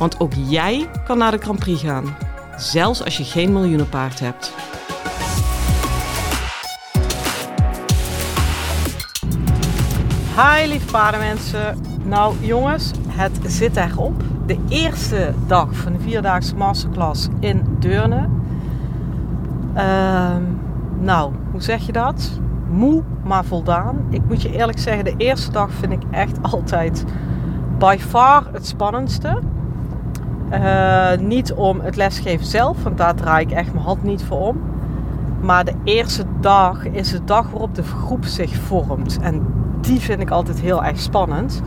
Want ook jij kan naar de Grand Prix gaan, zelfs als je geen miljoenenpaard hebt. Hi lieve paardenmensen. Nou jongens, het zit erop. De eerste dag van de vierdaagse masterclass in Deurne. Ehm, nou, hoe zeg je dat? Moe, maar voldaan. Ik moet je eerlijk zeggen, de eerste dag vind ik echt altijd by far het spannendste. Uh, niet om het lesgeven zelf, want daar draai ik echt mijn hand niet voor om. Maar de eerste dag is de dag waarop de groep zich vormt. En die vind ik altijd heel erg spannend.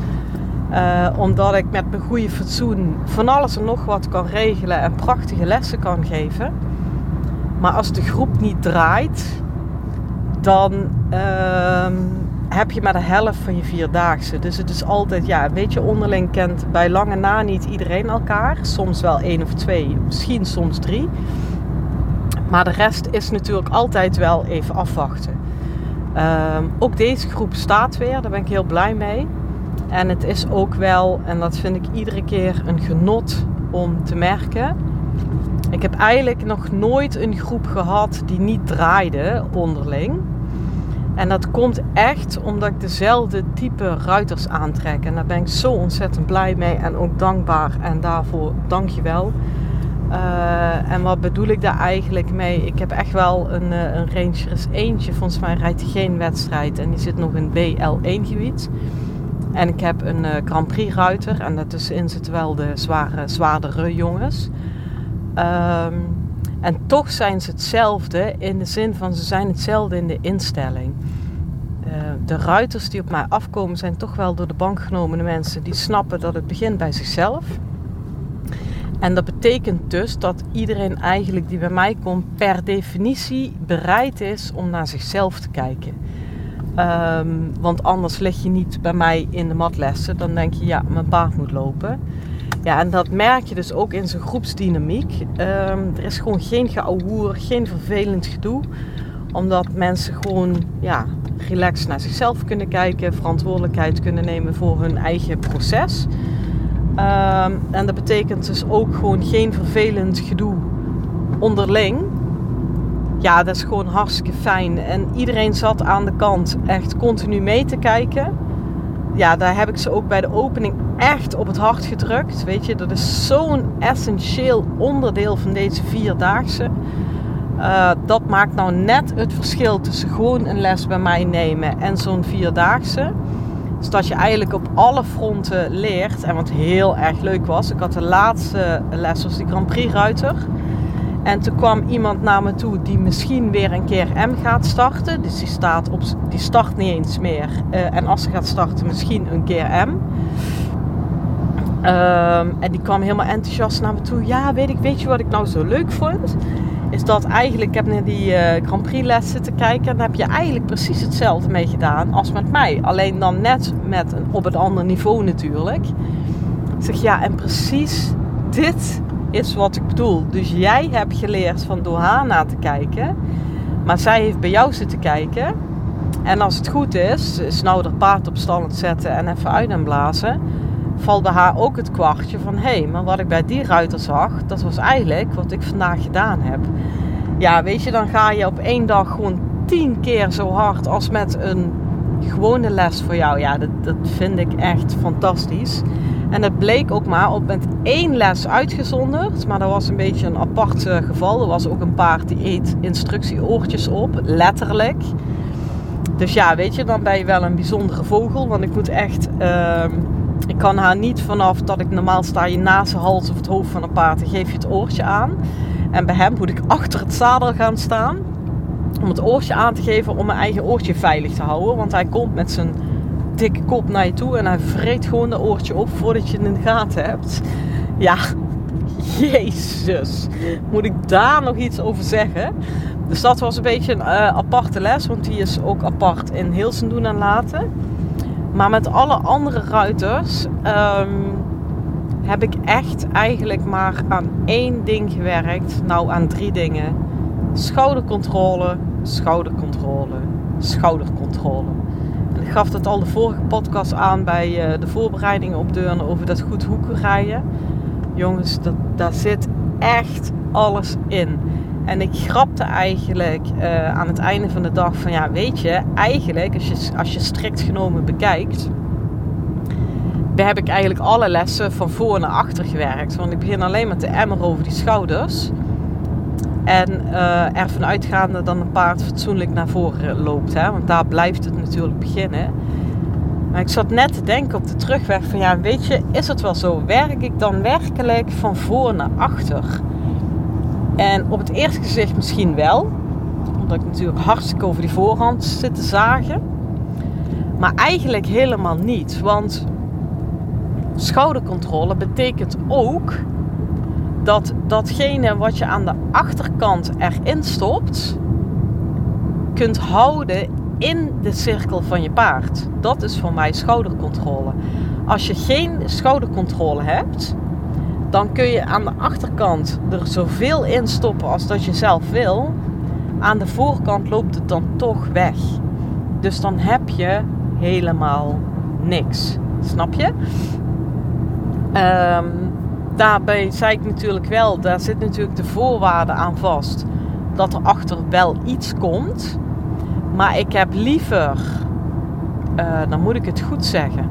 Uh, omdat ik met mijn goede fatsoen van alles en nog wat kan regelen en prachtige lessen kan geven. Maar als de groep niet draait, dan uh, heb je maar de helft van je vierdaagse. Dus het is altijd, ja, weet je, onderling kent bij lange na niet iedereen elkaar. Soms wel één of twee, misschien soms drie. Maar de rest is natuurlijk altijd wel even afwachten. Um, ook deze groep staat weer, daar ben ik heel blij mee. En het is ook wel, en dat vind ik iedere keer een genot om te merken. Ik heb eigenlijk nog nooit een groep gehad die niet draaide onderling. En dat komt echt omdat ik dezelfde type ruiters aantrek. En daar ben ik zo ontzettend blij mee en ook dankbaar. En daarvoor dank je wel. Uh, en wat bedoel ik daar eigenlijk mee? Ik heb echt wel een, uh, een Ranger is eentje. Volgens mij rijdt hij geen wedstrijd. En die zit nog in BL1 gebied. En ik heb een uh, Grand Prix ruiter. En daartussenin zitten wel de zware, zwaardere jongens. Um, en toch zijn ze hetzelfde in de zin van ze zijn hetzelfde in de instelling. Uh, de ruiters die op mij afkomen zijn toch wel door de bank genomen mensen die snappen dat het begint bij zichzelf. En dat betekent dus dat iedereen eigenlijk die bij mij komt per definitie bereid is om naar zichzelf te kijken. Um, want anders lig je niet bij mij in de matlessen. Dan denk je, ja, mijn paard moet lopen. Ja, en dat merk je dus ook in zijn groepsdynamiek. Um, er is gewoon geen geouwehoer, geen vervelend gedoe. Omdat mensen gewoon ja, relaxed naar zichzelf kunnen kijken, verantwoordelijkheid kunnen nemen voor hun eigen proces. Um, en dat betekent dus ook gewoon geen vervelend gedoe onderling. Ja, dat is gewoon hartstikke fijn. En iedereen zat aan de kant echt continu mee te kijken ja, daar heb ik ze ook bij de opening echt op het hart gedrukt. Weet je, dat is zo'n essentieel onderdeel van deze vierdaagse. Uh, dat maakt nou net het verschil tussen gewoon een les bij mij nemen en zo'n vierdaagse. Dus dat je eigenlijk op alle fronten leert. En wat heel erg leuk was, ik had de laatste les, was die Grand Prix Ruiter. En toen kwam iemand naar me toe die misschien weer een keer M gaat starten. Dus die, staat op, die start niet eens meer. Uh, en als ze gaat starten, misschien een keer M. Um, en die kwam helemaal enthousiast naar me toe. Ja, weet ik, weet je wat ik nou zo leuk vond? Is dat eigenlijk, ik heb naar die uh, Grand Prix les zitten kijken. En daar heb je eigenlijk precies hetzelfde mee gedaan als met mij. Alleen dan net met een, op een ander niveau natuurlijk. Ik zeg ja, en precies dit is wat ik bedoel. Dus jij hebt geleerd van door haar na te kijken. Maar zij heeft bij jou zitten kijken. En als het goed is, nou haar paard op stand zetten en even uit en blazen. Valt bij haar ook het kwartje van hé, hey, maar wat ik bij die ruiter zag, dat was eigenlijk wat ik vandaag gedaan heb. Ja, weet je, dan ga je op één dag gewoon tien keer zo hard als met een gewone les voor jou. Ja, dat, dat vind ik echt fantastisch. En het bleek ook maar op met één les uitgezonderd. Maar dat was een beetje een apart uh, geval. Er was ook een paard die eet instructieoortjes op, letterlijk. Dus ja, weet je, dan ben je wel een bijzondere vogel. Want ik moet echt. Uh, ik kan haar niet vanaf dat ik normaal sta je naast de hals of het hoofd van een paard. Dan geef je het oortje aan. En bij hem moet ik achter het zadel gaan staan. Om het oortje aan te geven om mijn eigen oortje veilig te houden. Want hij komt met zijn dikke kop naar je toe en hij vreet gewoon de oortje op voordat je het in de gaten hebt. Ja, Jezus, moet ik daar nog iets over zeggen? Dus dat was een beetje een uh, aparte les, want die is ook apart in Hilsen doen en laten. Maar met alle andere ruiters um, heb ik echt eigenlijk maar aan één ding gewerkt. Nou, aan drie dingen. Schoudercontrole, schoudercontrole, schoudercontrole. Gaf dat al de vorige podcast aan bij uh, de voorbereidingen op Deurne over dat goed hoeken rijden. Jongens, dat, daar zit echt alles in. En ik grapte eigenlijk uh, aan het einde van de dag van ja, weet je, eigenlijk als je, als je strikt genomen bekijkt, heb ik eigenlijk alle lessen van voor naar achter gewerkt. Want ik begin alleen met de emmer over die schouders. En uh, ervan uitgaande dat een paard fatsoenlijk naar voren loopt. Hè? Want daar blijft het natuurlijk beginnen. Maar ik zat net te denken op de terugweg van ja, weet je, is het wel zo? Werk ik dan werkelijk van voor naar achter? En op het eerste gezicht misschien wel. Omdat ik natuurlijk hartstikke over die voorhand zit te zagen. Maar eigenlijk helemaal niet. Want schoudercontrole betekent ook dat datgene wat je aan de achterkant erin stopt, kunt houden in de cirkel van je paard. Dat is voor mij schoudercontrole. Als je geen schoudercontrole hebt, dan kun je aan de achterkant er zoveel in stoppen als dat je zelf wil. Aan de voorkant loopt het dan toch weg. Dus dan heb je helemaal niks. Snap je? Um, daarbij zei ik natuurlijk wel, daar zit natuurlijk de voorwaarde aan vast dat er achter wel iets komt. Maar ik heb liever, uh, dan moet ik het goed zeggen,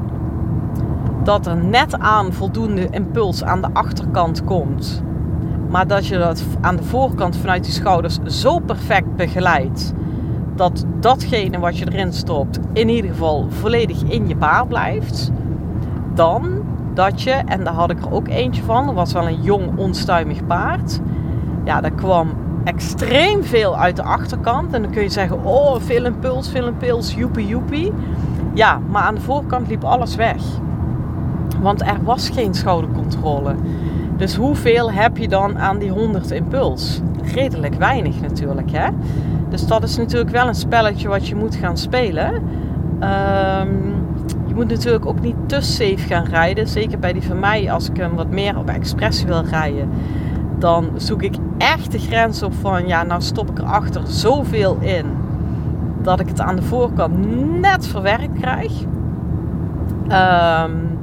dat er net aan voldoende impuls aan de achterkant komt. Maar dat je dat aan de voorkant vanuit die schouders zo perfect begeleidt. Dat datgene wat je erin stopt in ieder geval volledig in je baar blijft. Dan dat je, en daar had ik er ook eentje van, dat was wel een jong onstuimig paard. Ja, daar kwam extreem veel uit de achterkant. En dan kun je zeggen, oh, veel impuls, veel impuls, joepie joepie. Ja, maar aan de voorkant liep alles weg. Want er was geen schoudercontrole. Dus hoeveel heb je dan aan die 100 impuls? Redelijk weinig natuurlijk, hè? Dus dat is natuurlijk wel een spelletje wat je moet gaan spelen. Um, je moet natuurlijk ook niet te safe gaan rijden. Zeker bij die van mij, als ik hem wat meer op expressie wil rijden. Dan zoek ik echt de grens op van, ja, nou stop ik erachter zoveel in. Dat ik het aan de voorkant net verwerkt krijg. Um,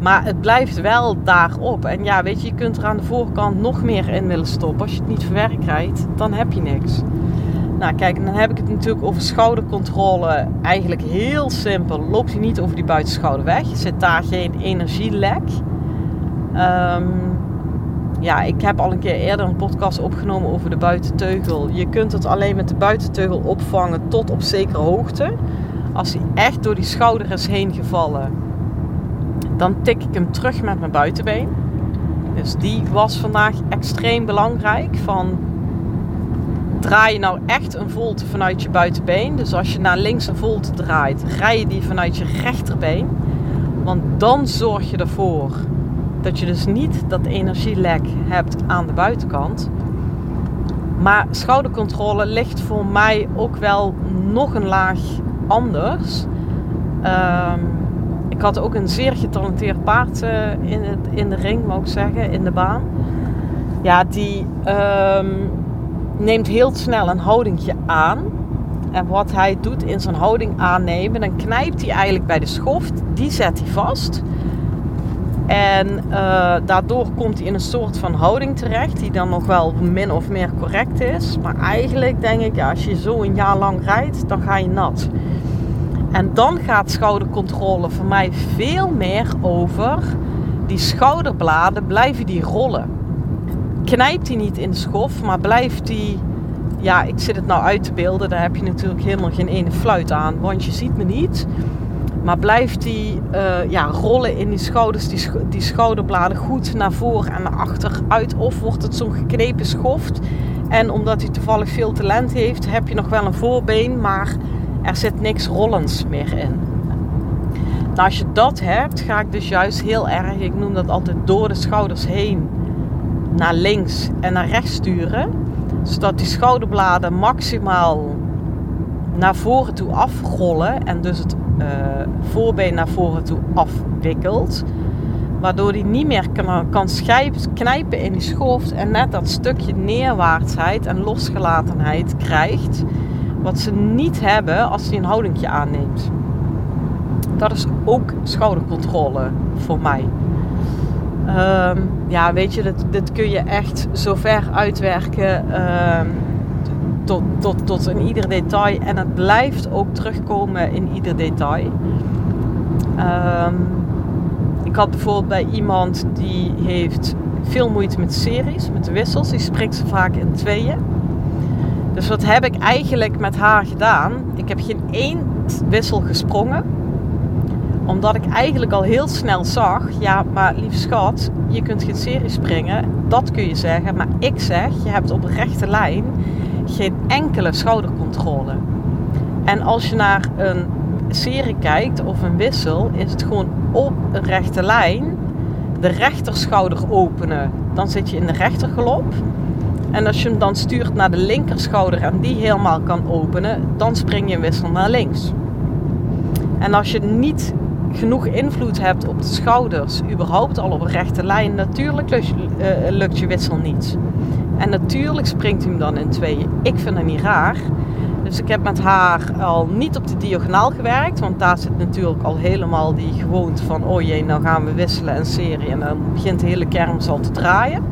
maar het blijft wel daarop. En ja, weet je, je kunt er aan de voorkant nog meer in willen stoppen. Als je het niet verwerkt krijgt, dan heb je niks. Nou, kijk, dan heb ik het natuurlijk over schoudercontrole. Eigenlijk heel simpel. Loopt hij niet over die buitenschouder weg? Zit daar geen energielek? Um, ja, ik heb al een keer eerder een podcast opgenomen over de buitenteugel. Je kunt het alleen met de buitenteugel opvangen tot op zekere hoogte. Als hij echt door die schouder is heen gevallen, dan tik ik hem terug met mijn buitenbeen. Dus die was vandaag extreem belangrijk. Van draai je nou echt een volte vanuit je buitenbeen. Dus als je naar links een volte draait, rij je die vanuit je rechterbeen. Want dan zorg je ervoor dat je dus niet dat energielek hebt aan de buitenkant. Maar schoudercontrole ligt voor mij ook wel nog een laag anders. Um, ik had ook een zeer getalenteerd paard uh, in, het, in de ring, moet ik zeggen, in de baan. Ja, die um, neemt heel snel een houdingje aan. En wat hij doet in zijn houding aannemen, dan knijpt hij eigenlijk bij de schoft. Die zet hij vast. En uh, daardoor komt hij in een soort van houding terecht, die dan nog wel min of meer correct is. Maar eigenlijk denk ik, ja, als je zo een jaar lang rijdt, dan ga je nat. En dan gaat schoudercontrole voor mij veel meer over die schouderbladen, blijven die rollen. Knijpt die niet in de schof, maar blijft die, ja, ik zit het nou uit te beelden, daar heb je natuurlijk helemaal geen ene fluit aan, want je ziet me niet. Maar blijft die uh, ja, rollen in die schouders, die, die schouderbladen goed naar voren en naar achter uit? Of wordt het zo'n geknepen schoft? En omdat hij toevallig veel talent heeft, heb je nog wel een voorbeen, maar er zit niks rollends meer in. Nou, als je dat hebt, ga ik dus juist heel erg, ik noem dat altijd door de schouders heen, naar links en naar rechts sturen. Zodat die schouderbladen maximaal naar voren toe afrollen en dus het uh, voorbeen naar voren toe afwikkelt. Waardoor die niet meer kan, kan knijpen in die schoft en net dat stukje neerwaartsheid en losgelatenheid krijgt. Wat ze niet hebben als hij een houdingje aanneemt. Dat is ook schoudercontrole voor mij. Ehm, ja, weet je, dit, dit, kun je echt zo ver uitwerken uh, tot, tot, tot in ieder detail. En het blijft ook terugkomen in ieder detail. Um, ik had bijvoorbeeld bij iemand die heeft veel moeite met series, met wissels. Die spreekt ze vaak in tweeën. Dus wat heb ik eigenlijk met haar gedaan? Ik heb geen één wissel gesprongen. Omdat ik eigenlijk al heel snel zag, ja, maar lieve schat, je kunt geen serie springen. Dat kun je zeggen. Maar ik zeg, je hebt op een rechte lijn geen enkele schoudercontrole. En als je naar een serie kijkt of een wissel, is het gewoon op een rechte lijn de rechterschouder openen. Dan zit je in de rechtergalop. En als je hem dan stuurt naar de linkerschouder en die helemaal kan openen, dan spring je een wissel naar links. En als je niet genoeg invloed hebt op de schouders, überhaupt al op een rechte lijn, natuurlijk lukt je, uh, lukt je wissel niet. En natuurlijk springt hij hem dan in tweeën. Ik vind het niet raar. Dus ik heb met haar al niet op de diagonaal gewerkt. Want daar zit natuurlijk al helemaal die gewoonte van... oh jee, nou gaan we wisselen en serie. En dan begint de hele kermis al te draaien.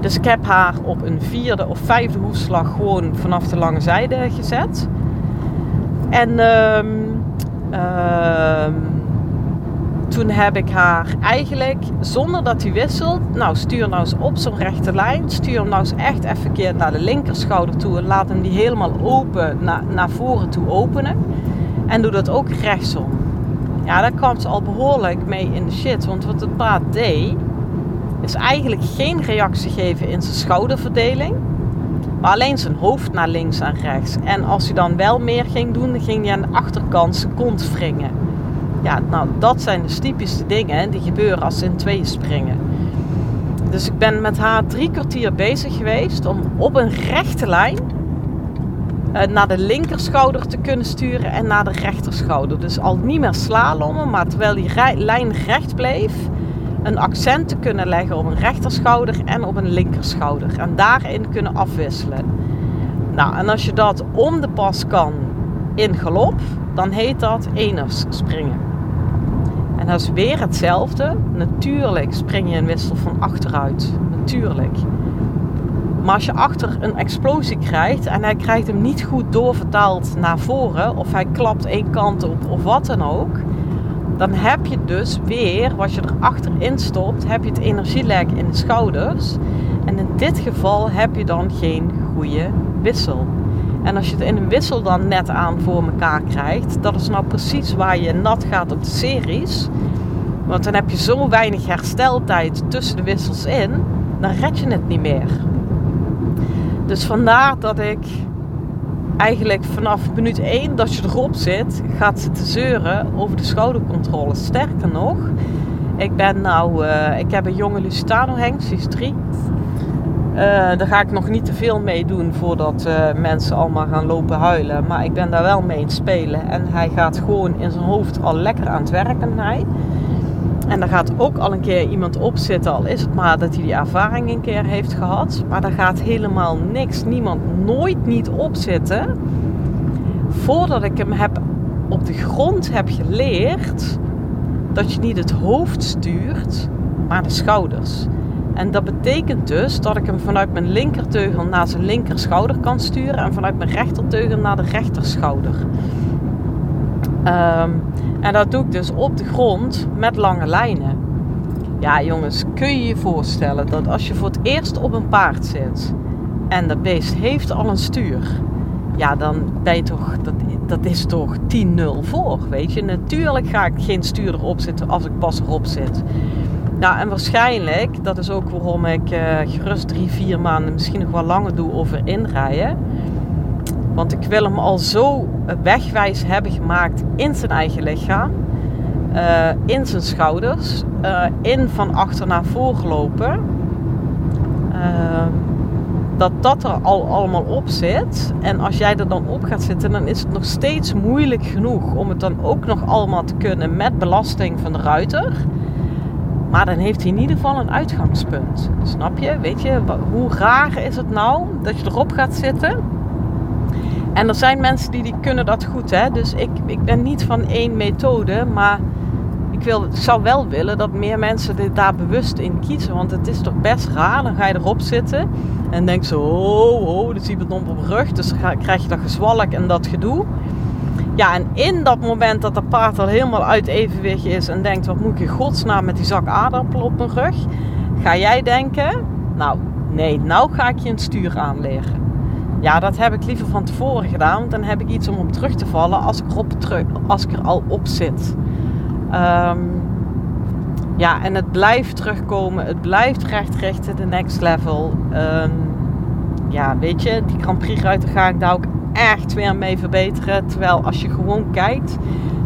Dus ik heb haar op een vierde of vijfde hoefslag gewoon vanaf de lange zijde gezet. En um, toen heb ik haar eigenlijk, zonder dat hij wisselt, nou stuur nou eens op zo'n rechte lijn. Stuur hem nou eens echt even keer naar de linkerschouder toe en laat hem die helemaal open, naar, naar voren toe openen. En doe dat ook rechtsom. Ja, daar kwam ze al behoorlijk mee in de shit. Want wat het paard deed, is eigenlijk geen reactie geven in zijn schouderverdeling. Maar alleen zijn hoofd naar links en rechts. En als hij dan wel meer ging doen, ging hij aan de achterkant zijn kont wringen. Ja, nou, dat zijn de typische dingen die gebeuren als ze in tweeën springen. Dus ik ben met haar drie kwartier bezig geweest om op een rechte lijn uh, naar de linkerschouder te kunnen sturen en naar de rechterschouder. Dus al niet meer slalommen, maar terwijl die lijn recht bleef, een accent te kunnen leggen op een rechterschouder en op een linkerschouder. En daarin kunnen afwisselen. Nou, en als je dat om de pas kan in galop, dan heet dat eners springen. En dat is weer hetzelfde. Natuurlijk spring je een wissel van achteruit. Natuurlijk. Maar als je achter een explosie krijgt en hij krijgt hem niet goed doorvertaald naar voren, of hij klapt één kant op of wat dan ook, dan heb je dus weer, wat je er achterin stopt, heb je het energielek in de schouders. En in dit geval heb je dan geen goede wissel. En als je het in een wissel dan net aan voor elkaar krijgt, dat is nou precies waar je nat gaat op de series. Want dan heb je zo weinig hersteltijd tussen de wissels in, dan red je het niet meer. Dus vandaar dat ik eigenlijk vanaf minuut 1 dat je erop zit, gaat zitten zeuren over de schoudercontrole. Sterker nog, ik ben nou, uh, ik heb een jonge Lusitano Hengst, die is. Uh, daar ga ik nog niet te veel mee doen voordat uh, mensen allemaal gaan lopen huilen. Maar ik ben daar wel mee in het spelen. En hij gaat gewoon in zijn hoofd al lekker aan het werken. Hij. En daar gaat ook al een keer iemand op zitten. Al is het maar dat hij die ervaring een keer heeft gehad. Maar daar gaat helemaal niks, niemand nooit niet op zitten. Voordat ik hem heb op de grond heb geleerd dat je niet het hoofd stuurt, maar de schouders. En dat betekent dus dat ik hem vanuit mijn linkerteugel naar zijn linkerschouder kan sturen en vanuit mijn rechterteugel naar de rechterschouder. Um, en dat doe ik dus op de grond met lange lijnen. Ja, jongens, kun je je voorstellen dat als je voor het eerst op een paard zit en dat beest heeft al een stuur, ja, dan ben je toch, dat, dat is toch 10-0 voor, weet je. Natuurlijk ga ik geen stuur erop zitten als ik pas erop zit. Nou, en waarschijnlijk, dat is ook waarom ik uh, gerust drie, vier maanden, misschien nog wel langer doe over inrijden. Want ik wil hem al zo wegwijs hebben gemaakt in zijn eigen lichaam. Uh, in zijn schouders. Uh, in van achter naar voor gelopen. Ehm, dat dat er al allemaal op zit. En als jij er dan op gaat zitten, dan is het nog steeds moeilijk genoeg om het dan ook nog allemaal te kunnen met belasting van de ruiter. Maar dan heeft hij in ieder geval een uitgangspunt. Snap je? Weet je, hoe raar is het nou dat je erop gaat zitten? En er zijn mensen die, die kunnen dat goed. Hè? Dus ik, ik ben niet van één methode, maar ik, wil, zou wel willen dat meer mensen dit daar bewust in kiezen. Want het is toch best raar. Dan ga je erop zitten en denk zo, oh, oh, zie je het op mijn rug. Dus dan krijg je dat gezwalk en dat gedoe. Ja, en in dat moment dat dat paard al helemaal uit evenwicht is en denkt, wat moet ik in godsnaam met die zak aardappel op mijn rug? Ga jij denken, nou, nee, nou ga ik je een stuur aanleren. Ja, dat heb ik liever van tevoren gedaan, want dan heb ik iets om op terug te vallen als ik, erop als ik er al op zit. Ehm, ja, en het blijft terugkomen. Het blijft recht richten, de next level. Um, ja, weet je, die Grand Prix ga ik daar ook echt weer mee verbeteren. Terwijl als je gewoon kijkt,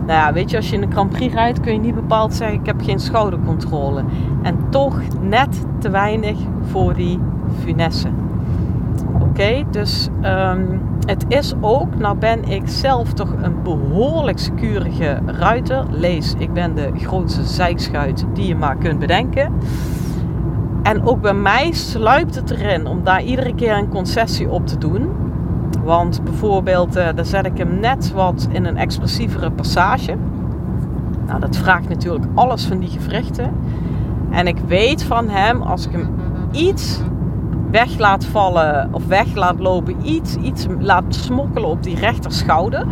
nou ja, weet je, als je in een Grand Prix rijdt, kun je niet bepaald zeggen: ik heb geen schoudercontrole. En toch net te weinig voor die finesse. Oké, dus um, het is ook, nou ben ik zelf toch een behoorlijk securige ruiter. Lees, ik ben de grootste zijkschuit die je maar kunt bedenken. En ook bij mij sluipt het erin om daar iedere keer een concessie op te doen. Want bijvoorbeeld, uh, dan zet ik hem net wat in een expressievere passage. Nou, dat vraagt natuurlijk alles van die gewrichten. En ik weet van hem, als ik hem iets weg laat vallen of weg laat lopen, iets, iets laat smokkelen op die rechterschouder,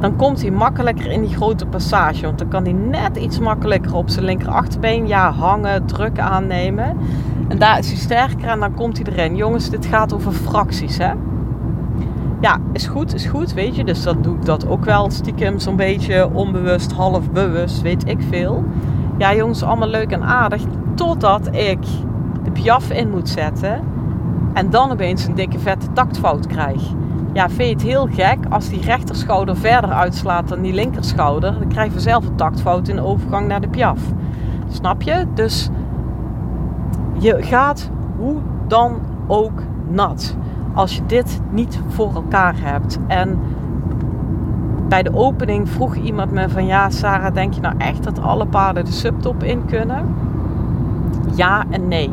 dan komt hij makkelijker in die grote passage. Want dan kan hij net iets makkelijker op zijn linker achterbeen ja, hangen, druk aannemen. En daar is hij sterker en dan komt hij erin. Jongens, dit gaat over fracties, hè? Ja, is goed, is goed, weet je. Dus dan doe ik dat ook wel stiekem zo'n beetje onbewust, half bewust, weet ik veel. Ja, jongens, allemaal leuk en aardig. Totdat ik de piaf in moet zetten. En dan opeens een dikke vette taktfout krijg. Ja, vind je het heel gek als die rechterschouder verder uitslaat dan die linkerschouder? Dan krijg je zelf een taktfout in de overgang naar de piaf. Snap je? Dus je gaat hoe dan ook nat. Als je dit niet voor elkaar hebt. En bij de opening vroeg iemand me van ja, Sarah, denk je nou echt dat alle paarden de subtop in kunnen? Ja en nee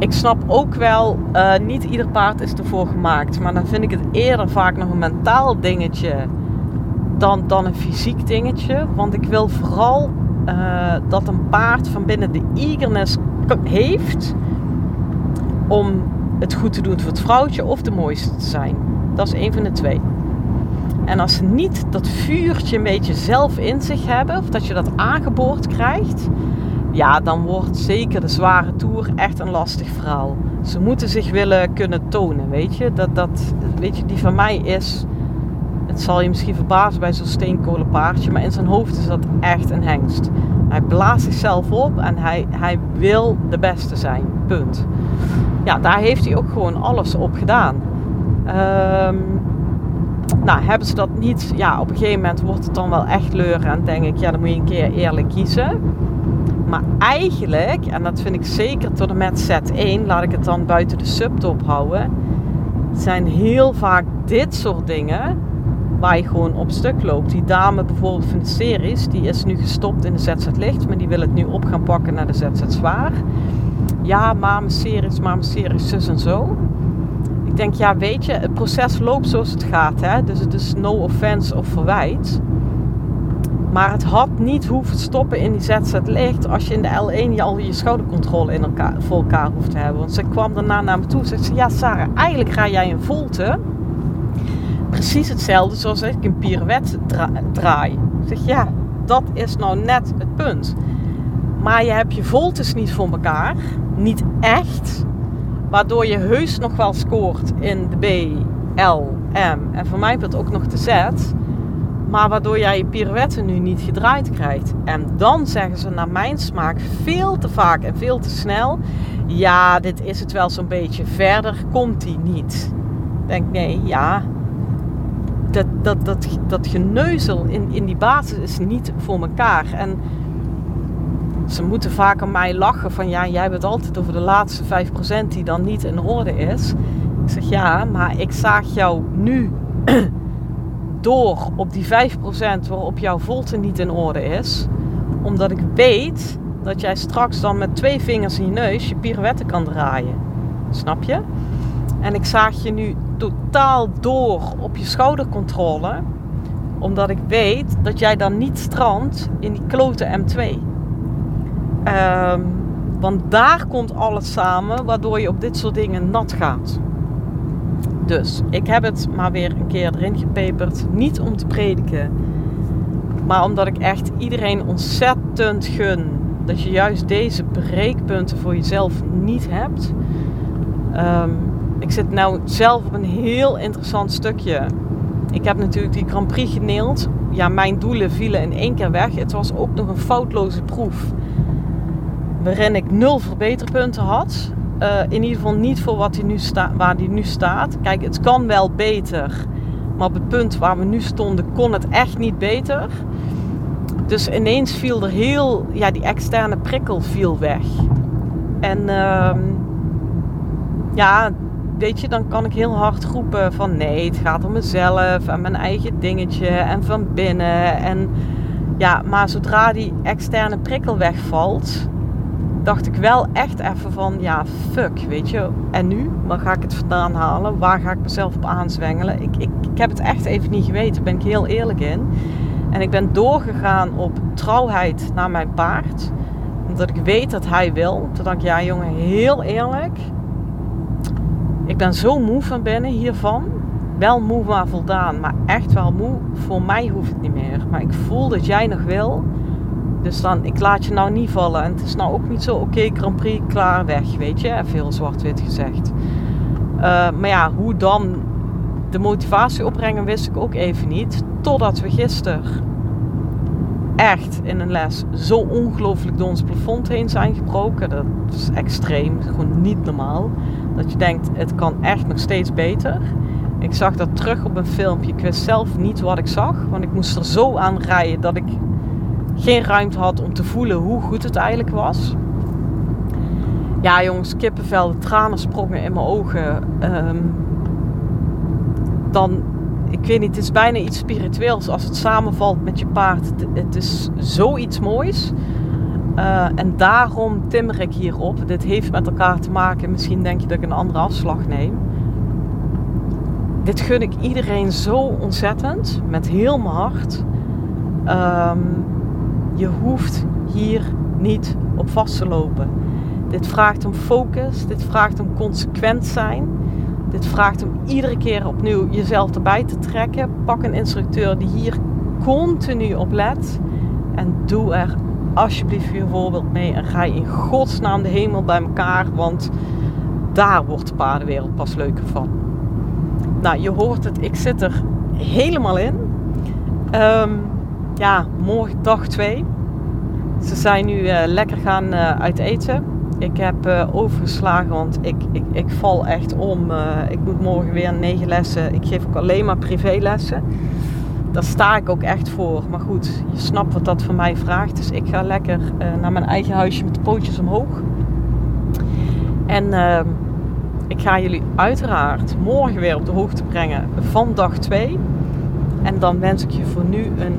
ik snap ook wel, uh, niet ieder paard is ervoor gemaakt. Maar dan vind ik het eerder vaak nog een mentaal dingetje dan, dan een fysiek dingetje. Want ik wil vooral uh, dat een paard van binnen de eagerness heeft om het goed te doen voor het vrouwtje of de mooiste te zijn. Dat is een van de twee. En als ze niet dat vuurtje een beetje zelf in zich hebben, of dat je dat aangeboord krijgt, ja, dan wordt zeker de zware tour echt een lastig verhaal. Ze moeten zich willen kunnen tonen, weet je. Dat, dat, weet je, die van mij is, het zal je misschien verbazen bij zo'n steenkolenpaardje, maar in zijn hoofd is dat echt een hengst. Hij blaast zichzelf op en hij, hij wil de beste zijn, punt. Ja, daar heeft hij ook gewoon alles op gedaan. Um, nou, hebben ze dat niet, ja, op een gegeven moment wordt het dan wel echt leuren en denk ik, ja, dan moet je een keer eerlijk kiezen. Maar eigenlijk, en dat vind ik zeker tot en met set 1, laat ik het dan buiten de subtop houden, zijn heel vaak dit soort dingen waar je gewoon op stuk loopt. Die dame bijvoorbeeld van de series, die is nu gestopt in de ZZ Licht, maar die wil het nu op gaan pakken naar de ZZ Zwaar. Ja, maar mijn series, maar series, zus en zo. Ik denk, ja, weet je, het proces loopt zoals het gaat. Hè? Dus het is no offense of verwijt. Maar het had niet hoeven stoppen in die ZZ licht als je in de L1 je al je schoudercontrole in elkaar, voor elkaar hoeft te hebben. Want ze kwam daarna naar me toe en zegt ze, ja Sarah, eigenlijk ga jij een volte precies hetzelfde zoals ik een pirouette draai. Ik zeg, ja, dat is nou net het punt. Maar je hebt je voltes niet voor elkaar, niet echt, waardoor je heus nog wel scoort in de B, L, M en voor mij wordt ook nog de Z maar waardoor jij je pirouette nu niet gedraaid krijgt. En dan zeggen ze naar mijn smaak veel te vaak en veel te snel. Ja, dit is het wel zo'n beetje. Verder komt hij niet. Denk, nee, ja. Dat, dat, dat, dat geneuzel in, in die basis is niet voor elkaar. En Ze moeten vaak aan mij lachen van ja, jij bent altijd over de laatste 5% die dan niet in orde is. Ik zeg ja, maar ik zaag jou nu door op die 5% waarop jouw volte niet in orde is. Omdat ik weet dat jij straks dan met twee vingers in je neus je pirouette kan draaien. Snap je? En ik zaag je nu totaal door op je schoudercontrole. Omdat ik weet dat jij dan niet strandt in die klote M2. Ehm, want daar komt alles samen waardoor je op dit soort dingen nat gaat. Dus ik heb het maar weer een keer erin gepeperd. Niet om te prediken. Maar omdat ik echt iedereen ontzettend gun dat je juist deze breekpunten voor jezelf niet hebt. Ehm, ik zit nou zelf op een heel interessant stukje. Ik heb natuurlijk die Grand Prix geneeld. Ja, mijn doelen vielen in één keer weg. Het was ook nog een foutloze proef. Waarin ik nul verbeterpunten had. Uh, in ieder geval niet voor wat hij nu waar hij nu staat. Kijk, het kan wel beter. Maar op het punt waar we nu stonden kon het echt niet beter. Dus ineens viel er heel, ja, die externe prikkel viel weg. En uh, ja, weet je, dan kan ik heel hard roepen van nee, het gaat om mezelf en mijn eigen dingetje en van binnen. En ja, maar zodra die externe prikkel wegvalt, dacht ik wel echt even van ja, fuck, weet je. En nu? Waar ga ik het vandaan halen? Waar ga ik mezelf op aanzwengelen? Ik, ik, heb het echt even niet geweten, daar ben ik heel eerlijk in. En ik ben doorgegaan op trouwheid naar mijn paard. Omdat ik weet dat hij wil. Toen dacht ik, ja jongen, heel eerlijk. Ik ben zo moe van binnen hiervan. Wel moe, maar voldaan. Maar echt wel moe. Voor mij hoeft het niet meer. Maar ik voel dat jij nog wil. Dus dan, ik laat je nou niet vallen. En het is nou ook niet zo, oké, Grand Prix, klaar, weg, weet je. Veel zwart-wit gezegd. Uh, maar ja, hoe dan de motivatie opbrengen wist ik ook even niet. Totdat we gisteren echt in een les zo ongelooflijk door ons plafond heen zijn gebroken. Dat is extreem, gewoon niet normaal. Dat je denkt, het kan echt nog steeds beter. Ik zag dat terug op een filmpje. Ik wist zelf niet wat ik zag, want ik moest er zo aan rijden dat ik geen ruimte had om te voelen hoe goed het eigenlijk was. Ja, jongens, kippenvel, de tranen sprongen in mijn ogen. Ehm, dan, ik weet niet, het is bijna iets spiritueels als het samenvalt met je paard. Het, is zoiets moois. Uh, en daarom timmer ik hierop. Dit heeft met elkaar te maken. Misschien denk je dat ik een andere afslag neem. Dit gun ik iedereen zo ontzettend. Met heel mijn hart. Um, je hoeft hier niet op vast te lopen. Dit vraagt om focus. Dit vraagt om consequent zijn. Dit vraagt om iedere keer opnieuw jezelf erbij te trekken. Pak een instructeur die hier continu op let. En doe er alsjeblieft je voorbeeld mee. En ga in godsnaam de hemel bij elkaar. Want daar wordt de paardenwereld pas leuker van. Nou, je hoort het. Ik zit er helemaal in. Um, ja, morgen dag 2. Ze zijn nu uh, lekker gaan uh, uit eten. Ik heb uh, overgeslagen, want ik, ik, ik val echt om. ik moet morgen weer negen lessen. Ik geef ook alleen maar privélessen. Daar sta ik ook echt voor. Maar goed, je snapt wat dat van mij vraagt. Dus ik ga lekker naar mijn eigen huisje met de pootjes omhoog. En ehm, ik ga jullie uiteraard morgen weer op de hoogte brengen van dag 2. En dan wens ik je voor nu een